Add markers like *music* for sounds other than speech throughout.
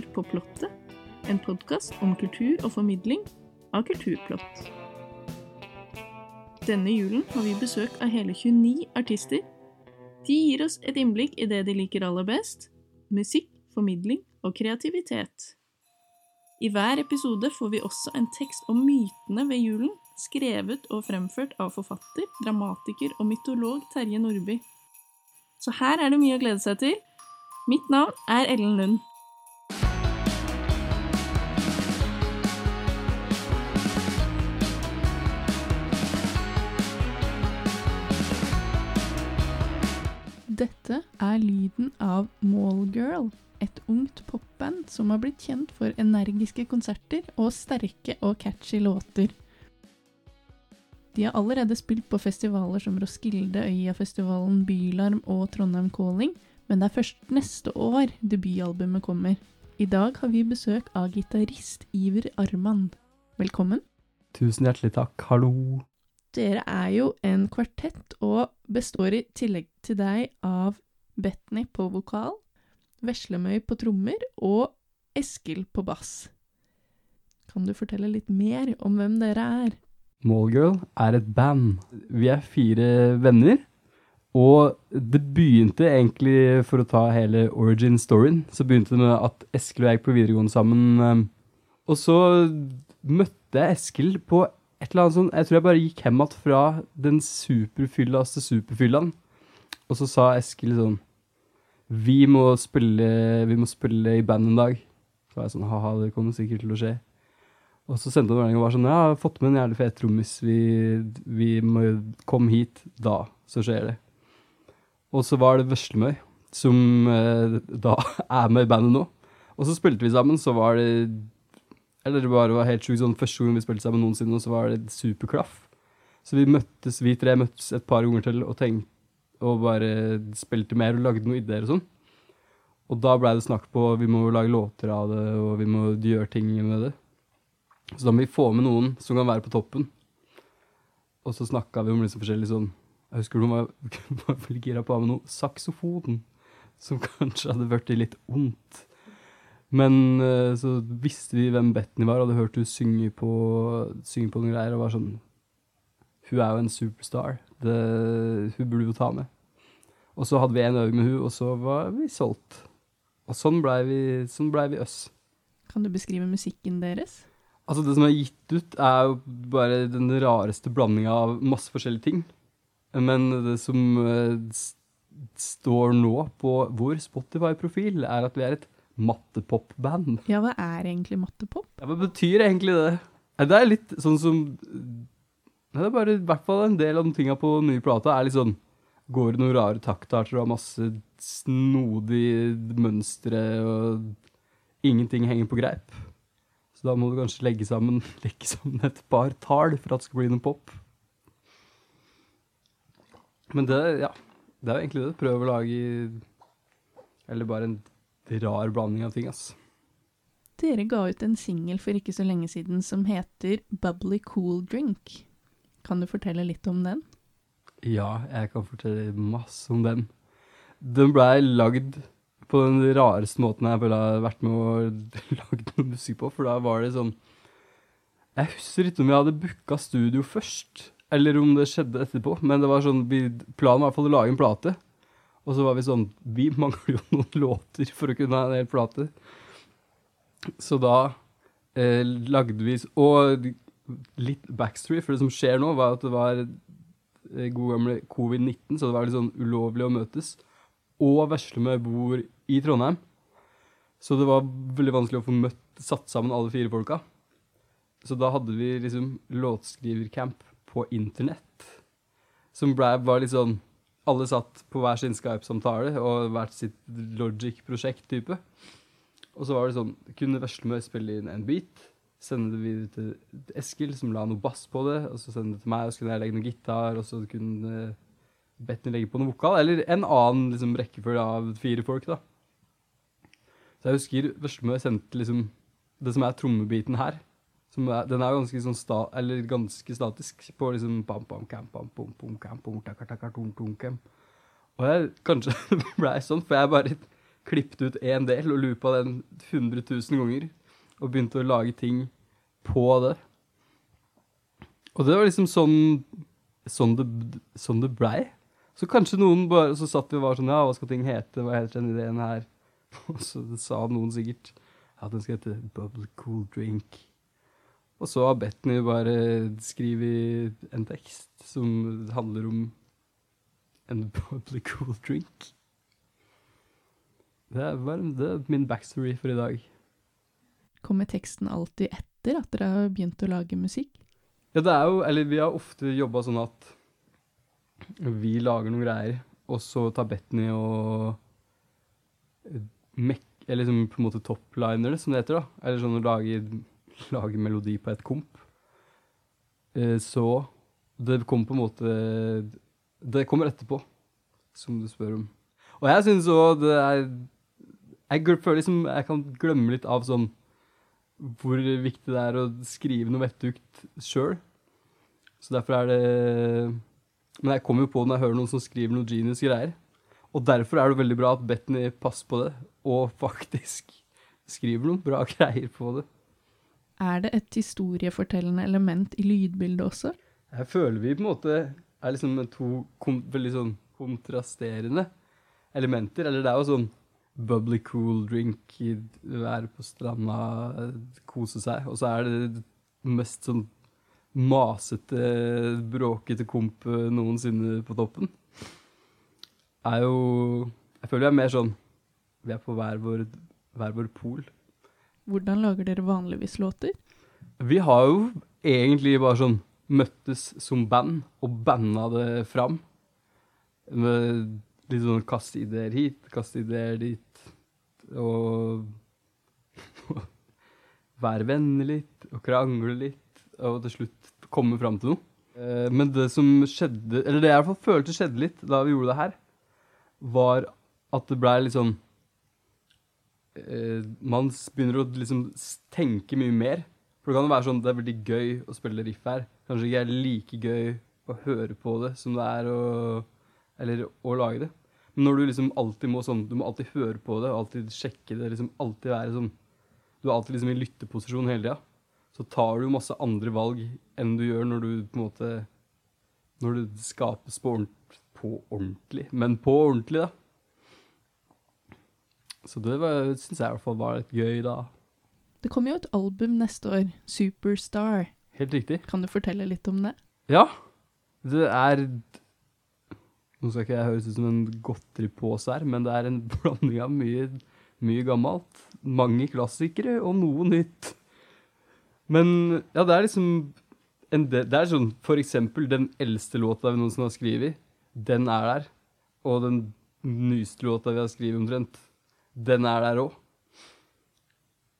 hører på Plottet, en podkast om kultur og formidling av kulturplott. Denne julen har vi besøk av hele 29 artister. De gir oss et innblikk i det de liker aller best musikk, formidling og kreativitet. I hver episode får vi også en tekst om mytene ved julen, skrevet og fremført av forfatter, dramatiker og mytolog Terje Nordby. Så her er det mye å glede seg til. Mitt navn er Ellen Lund. Dette er lyden av Mallgirl, et ungt popband som har blitt kjent for energiske konserter og sterke og catchy låter. De har allerede spilt på festivaler som Roskilde, Øyafestivalen, Bylarm og Trondheim Calling, men det er først neste år debutalbumet kommer. I dag har vi besøk av gitarist Iver Arman. Velkommen. Tusen hjertelig takk. Hallo. Dere er jo en kvartett og består i tillegg til deg av Betny på vokal, Veslemøy på trommer og Eskil på bass. Kan du fortelle litt mer om hvem dere er? Mallgirl er et band. Vi er fire venner. Og det begynte egentlig, for å ta hele origin-storyen, så begynte det med at Eskil og jeg gikk på videregående sammen. eh, Og så møtte jeg Eskil på et eller annet sånn Jeg tror jeg bare gikk hjem igjen fra den superfyllaste superfyllaen. Og så sa Eskil sånn Vi må spille, vi må spille i band en dag. Så var jeg sånn Ha-ha, det kommer sikkert til å skje. Og så sendte han melding og var sånn Ja, jeg har fått med en jævlig fet trommis. Vi, vi må komme hit. Da så skjer det. Og så var det Veslemøy, som eh, da *laughs* er med i bandet nå. Og så spilte vi sammen, så var det Eller det bare var helt sjukt sånn første gang vi spilte sammen noensinne, og så var det superklaff. Så vi møttes, vi tre møttes et par ganger til og tenkte og bare spilte mer og lagde noen ideer og sånn. Og da blei det snakk på vi må lage låter av det, og vi må gjøre ting med det. Så da må vi få med noen som kan være på toppen. Og så snakka vi om liksom forskjellig sånn Jeg husker hun var, *laughs* var veldig gira på å ha med noe saksofon, som kanskje hadde blitt litt ondt. Men eh, så visste vi hvem Betny var, hadde hørt hun synge på, synge på noen greier, og var sånn Hun er jo en superstar. Det, hun burde jo ta med. Og så hadde vi en øving med hun, og så var vi solgt. Og sånn blei vi, sånn ble vi oss. Kan du beskrive musikken deres? Altså Det som er gitt ut, er jo bare den rareste blandinga av masse forskjellige ting. Men det som eh, står nå på vår Spotify-profil, er at vi er et mattepop-band. Ja, hva er egentlig mattepop? Ja, Hva betyr egentlig det? Det er litt sånn som Det er bare i hvert fall en del av de tinga på den nye plata er litt sånn Går det noen rare taktarter og masse snodige mønstre, og ingenting henger på greip. Så da må du kanskje legge sammen, *laughs* legge sammen et par tall for at det skal bli noe pop. Men det, ja, det er jo egentlig det. Prøve å lage Eller bare en rar blanding av ting, ass. Dere ga ut en singel for ikke så lenge siden som heter Bubbly Cool Drink. Kan du fortelle litt om den? Ja, jeg kan fortelle masse om den. Den blei lagd på den rareste måten jeg føler jeg har vært med og *laughs* lagd noe musikk på, for da var det sånn Jeg husker ikke om vi hadde booka studio først, eller om det skjedde etterpå, men det var sånn Planen var i hvert fall å lage en plate. Og så var vi sånn Vi *laughs* mangler jo noen låter for å kunne ha en hel plate. Så da eh, lagde vi Og litt backstory, for det som skjer nå, var at det var eh, god gamle covid-19, så det var litt sånn ulovlig å møtes. Og Veslemøy bor i Trondheim, så det var veldig vanskelig å få møtt, satt sammen alle fire folka. Så da hadde vi liksom låtskrivercamp på internett, som ble, var litt sånn Alle satt på hver sin Skype-samtale og hvert sitt Logic-prosjekt-type. Og så var det sånn Kunne Veslemøy spille inn en beat? Sende det videre til Eskil, som la noe bass på det. Og så sende det til meg, og så kunne jeg legge noe gitar, og så kunne Betny legge på noe vokal. Eller en annen liksom, rekkefølge av fire folk, da. Så jeg husker Veslemøy sendte liksom det som er trommebiten her. Er, den er ganske sånn sta, ganske statisk på liksom pam, pam, cam, pam, pum, pum, cam, pum, takar, takar, tum, tum, cam. Og jeg kanskje *laughs* ble sånn, for jeg bare klippet ut én del og loopa den 100 000 ganger. Og begynte å lage ting på det. Og det var liksom sånn sånn det, sånn det blei. Så kanskje noen bare Så satt vi og var sånn Ja, hva skal ting hete? Hva heter den ideen her? *laughs* Og så sa noen sikkert ja, den skal hete Bubble Cool Drink. Og så har Betny bare skrevet en tekst som handler om en *laughs* public Cool Drink. Det er, bare, det er min backstory for i dag. Kommer teksten alltid etter at dere har begynt å lage musikk? Ja, det er jo Eller vi har ofte jobba sånn at vi lager noen greier, og så tar Betny og mek eller liksom på en måte topliner det, som det heter. da. Eller sånn å lage, *laughs* lage melodi på et komp. Eh, så det kommer på en måte Det kommer etterpå, som du spør om. Og jeg syns òg det er Jeg føler liksom jeg kan glemme litt av sånn hvor viktig det er å skrive noe vettugt sjøl. Så derfor er det Men jeg kommer jo på når jeg hører noen som skriver noe genius greier. Og derfor er det veldig bra at Bethany passer på det, og *laughs* faktisk skriver noen bra greier på det. Er det et historiefortellende element i lydbildet også? Jeg føler vi på en måte er liksom to veldig sånn kontrasterende elementer. Eller det er jo sånn bubbly cool drink, være på stranda, kose seg. Og så er det mest sånn masete, bråkete komp noensinne på toppen. Er jo Jeg føler vi er mer sånn Vi er på hver vår, hver vår pol. Hvordan lager dere vanligvis låter? Vi har jo egentlig bare sånn møttes som band og banda det fram. Med litt sånn kaste ideer hit, kaste ideer dit. Og *laughs* være venner litt, og krangle litt, og til slutt komme fram til noe. Eh, men det som skjedde, eller det jeg i hvert fall følte skjedde litt da vi gjorde det her, var at det blei litt sånn eh, Man begynner å liksom tenke mye mer. For det kan jo være sånn det er veldig gøy å spille riff her. Kanskje ikke er like gøy å høre på det som det er å Eller å lage det. Men når du liksom alltid må sånn Du må alltid høre på det, alltid sjekke det, liksom alltid være sånn Du er alltid liksom i lytteposisjon hele tida. Så tar du masse andre valg enn du gjør når du på en måte Når det skapes på, ordentlig, på ordentlig. Men på ordentlig, da. Så det syns jeg i hvert fall var litt gøy, da. Det kommer jo et album neste år, Superstar. Helt riktig. Kan du fortelle litt om det? Ja. Det er Nå skal ikke jeg høres ut som en godteripose her, men det er en *laughs* blanding av mye, mye gammelt. Mange klassikere og noe nytt. Men ja, det er liksom Det er sånn for eksempel den eldste låta vi noensinne har skrevet, den er der. Og den nyeste låta vi har skrevet omtrent, den er der òg.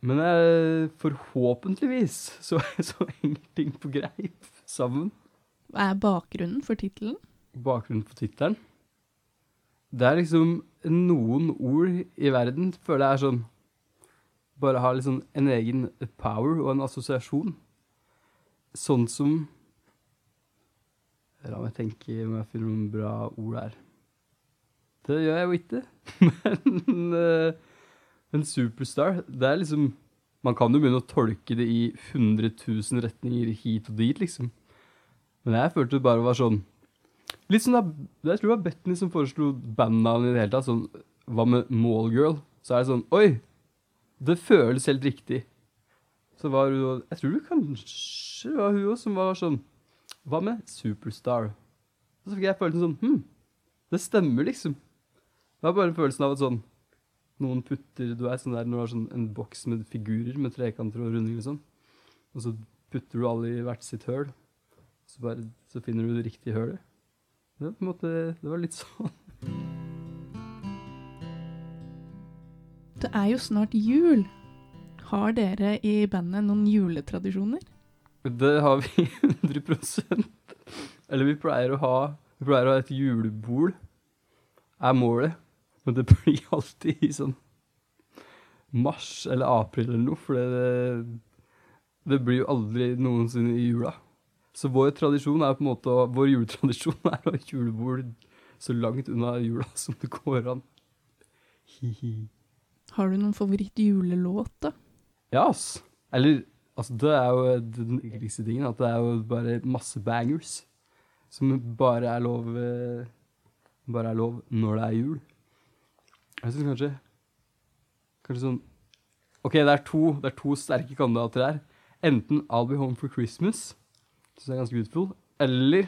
Men jeg, forhåpentligvis så, *laughs* så henger ting på greip sammen. Hva er bakgrunnen for tittelen? Bakgrunnen for tittelen? Det er liksom noen ord i verden, føler jeg er sånn Bare har liksom en egen power og en assosiasjon. Sånn som La meg tenke om jeg finner noen bra ord her. Det gjør jeg jo ikke. *laughs* Men uh, en superstar, det er liksom Man kan jo begynne å tolke det i 100 000 retninger hit og dit, liksom. Men jeg følte det bare var sånn Litt sånn da, Jeg tror det var Betny som foreslo bandnavnet i det hele tatt. Sånn, hva med Mallgirl? Så er det sånn Oi! Det føles helt riktig. Så var hun Jeg tror det kanskje var hun òg som var sånn Hva med Superstar? Så fikk jeg følelsen sånn Hm, det stemmer, liksom. Det var bare følelsen av at sånn Noen putter Du er sånn der når du har sånn en boks med figurer med trekanter og rundinger og sånn. Og så putter du alle i hvert sitt høl. Så, bare, så finner du det riktige hølet. Det, på en måte, det var litt sånn. Det er jo snart jul. Har dere i bandet noen juletradisjoner? Det har vi *laughs* 100% Eller vi pleier å ha Vi pleier å ha et julebol, er målet. Men det blir alltid i sånn mars eller april eller noe, for det, det blir jo aldri noensinne i jula. Så vår tradisjon er på en måte Vår juletradisjon er å ha julebord så langt unna jula som det går an. Hihi. Har du noen favoritt-julelåt, da? Ja, ass. Eller, altså, det er jo den hyggeligste tingen, at det er jo bare masse bangers. Som bare er lov eh, Bare er lov når det er jul. Jeg syns kanskje Kanskje sånn OK, det er to, det er to sterke kandidater her. Enten I'll Be Home for Christmas, som er ganske beautiful, eller,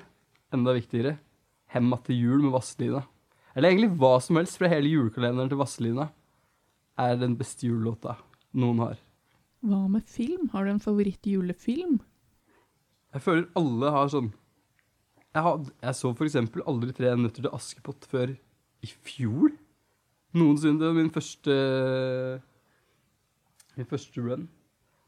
enda viktigere, Hemma til jul med Vazelina. Eller egentlig hva som helst fra hele julekalenderen til Vazelina er den beste julelåta noen har. Hva med film? Har du en favoritt-julefilm? Jeg føler alle har sånn Jeg, had, jeg så for eksempel aldri Tre nøtter til Askepott før i fjor. Noensinne. Det var min første Min første run.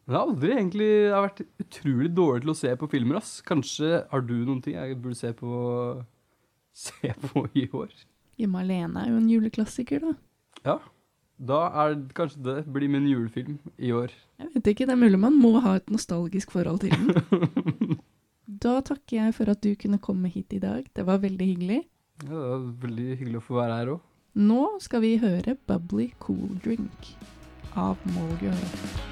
Men jeg har aldri egentlig Jeg har vært utrolig dårlig til å se på filmer, ass. Kanskje har du noen ting jeg burde se på Se på i år? Hjemme alene er jo en juleklassiker, da. Ja. Da er kanskje det blir min julefilm i år. Jeg vet ikke, det er mulig man må ha et nostalgisk forhold til den. *laughs* Da takker jeg for at du kunne komme hit i dag. Det var veldig hyggelig. Ja, det var veldig hyggelig å få være her òg. Nå skal vi høre Bubbly Cool Drink av Mallgirl.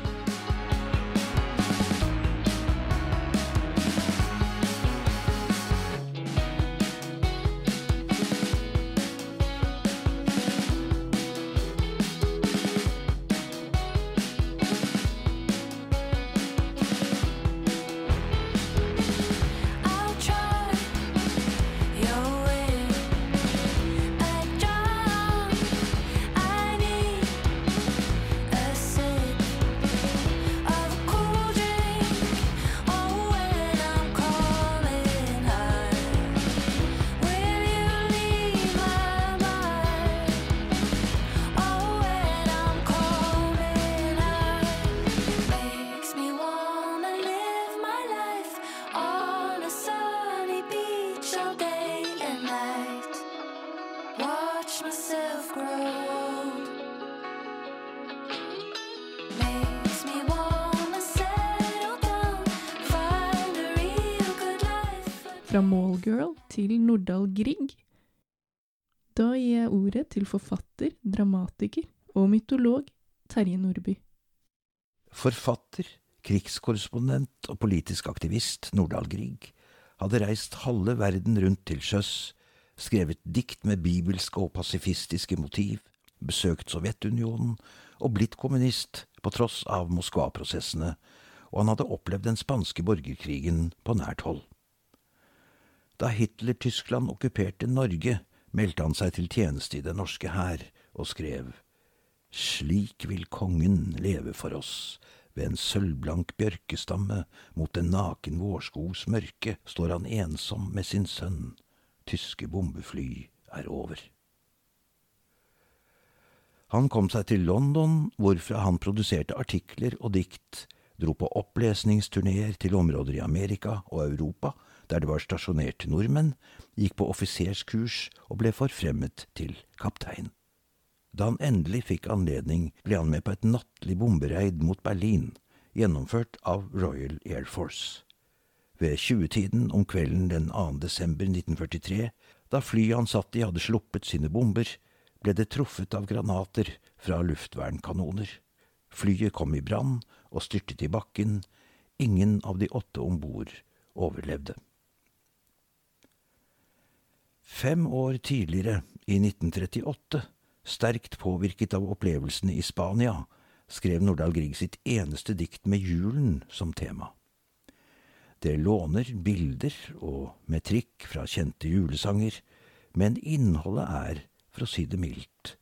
Fra Mallgirl til Nordahl Grieg. Da gir jeg ordet til forfatter, dramatiker og mytolog Terje Nordby. Forfatter, krigskorrespondent og politisk aktivist Nordahl Grieg hadde reist halve verden rundt til sjøs, skrevet dikt med bibelske og pasifistiske motiv, besøkt Sovjetunionen og blitt kommunist på tross av Moskva-prosessene, og han hadde opplevd den spanske borgerkrigen på nært hold. Da Hitler-Tyskland okkuperte Norge, meldte han seg til tjeneste i den norske hær og skrev slik vil kongen leve for oss, ved en sølvblank bjørkestamme mot en naken vårskogs mørke står han ensom med sin sønn, tyske bombefly er over. Han kom seg til London, hvorfra han produserte artikler og dikt, dro på opplesningsturneer til områder i Amerika og Europa der det var stasjonert nordmenn, gikk på offiserskurs og ble forfremmet til kaptein. Da han endelig fikk anledning, ble han med på et nattlig bombereid mot Berlin, gjennomført av Royal Air Force. Ved 20-tiden om kvelden den 2. desember 1943, da flyet han satt i hadde sluppet sine bomber, ble det truffet av granater fra luftvernkanoner. Flyet kom i brann og styrtet i bakken. Ingen av de åtte om bord overlevde. Fem år tidligere, i 1938, sterkt påvirket av opplevelsene i Spania, skrev Nordahl Grieg sitt eneste dikt med julen som tema. Det låner bilder og metrikk fra kjente julesanger, men innholdet er, for å si det mildt,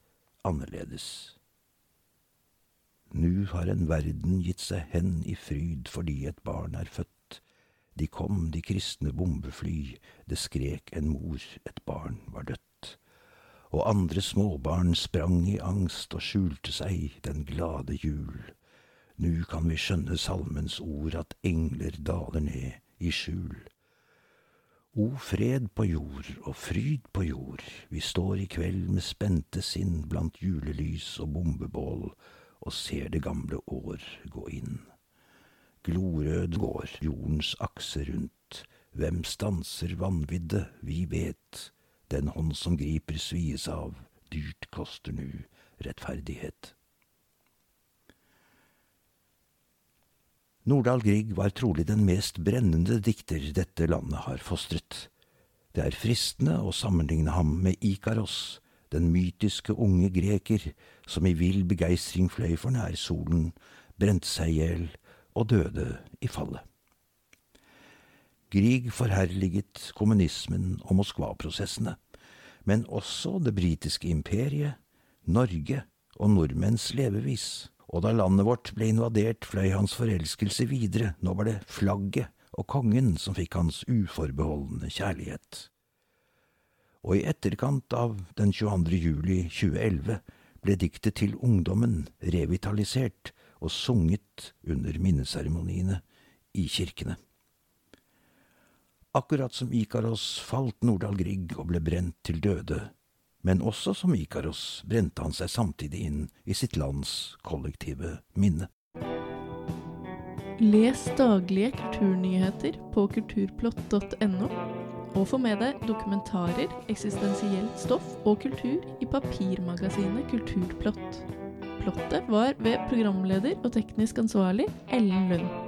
annerledes. Nu har en verden gitt seg hen i fryd fordi et barn er født. De kom, de kristne bombefly, det skrek en mor, et barn var dødt. Og andre småbarn sprang i angst og skjulte seg den glade jul. Nu kan vi skjønne salmens ord at engler daler ned i skjul. O fred på jord og fryd på jord, vi står i kveld med spente sinn blant julelys og bombebål og ser det gamle år gå inn. Glorød går jordens akse rundt, hvem stanser vanvidde, vi vet, den hånd som griper svies av, dyrt koster nu rettferdighet. Nordahl Grieg var trolig den mest brennende dikter dette landet har fostret. Det er fristende å sammenligne ham med Ikaros, den mytiske unge greker som i vill begeistring fløy for nær solen, brente seg i hjel og døde i fallet. Grieg forherliget kommunismen og Moskva-prosessene, men også det britiske imperiet, Norge og nordmenns levevis. Og da landet vårt ble invadert, fløy hans forelskelse videre, nå var det flagget og kongen som fikk hans uforbeholdne kjærlighet. Og i etterkant av den 22. juli 2011 ble diktet til ungdommen revitalisert og sunget under minneseremoniene i kirkene. Akkurat som Ikaros falt Nordahl Grieg og ble brent til døde, men også som Ikaros brente han seg samtidig inn i sitt lands kollektive minne. Les daglige kulturnyheter på kulturplott.no, og få med deg dokumentarer, eksistensielt stoff og kultur i papirmagasinet Kulturplott. Plottet var ved programleder og teknisk ansvarlig Ellen Lund.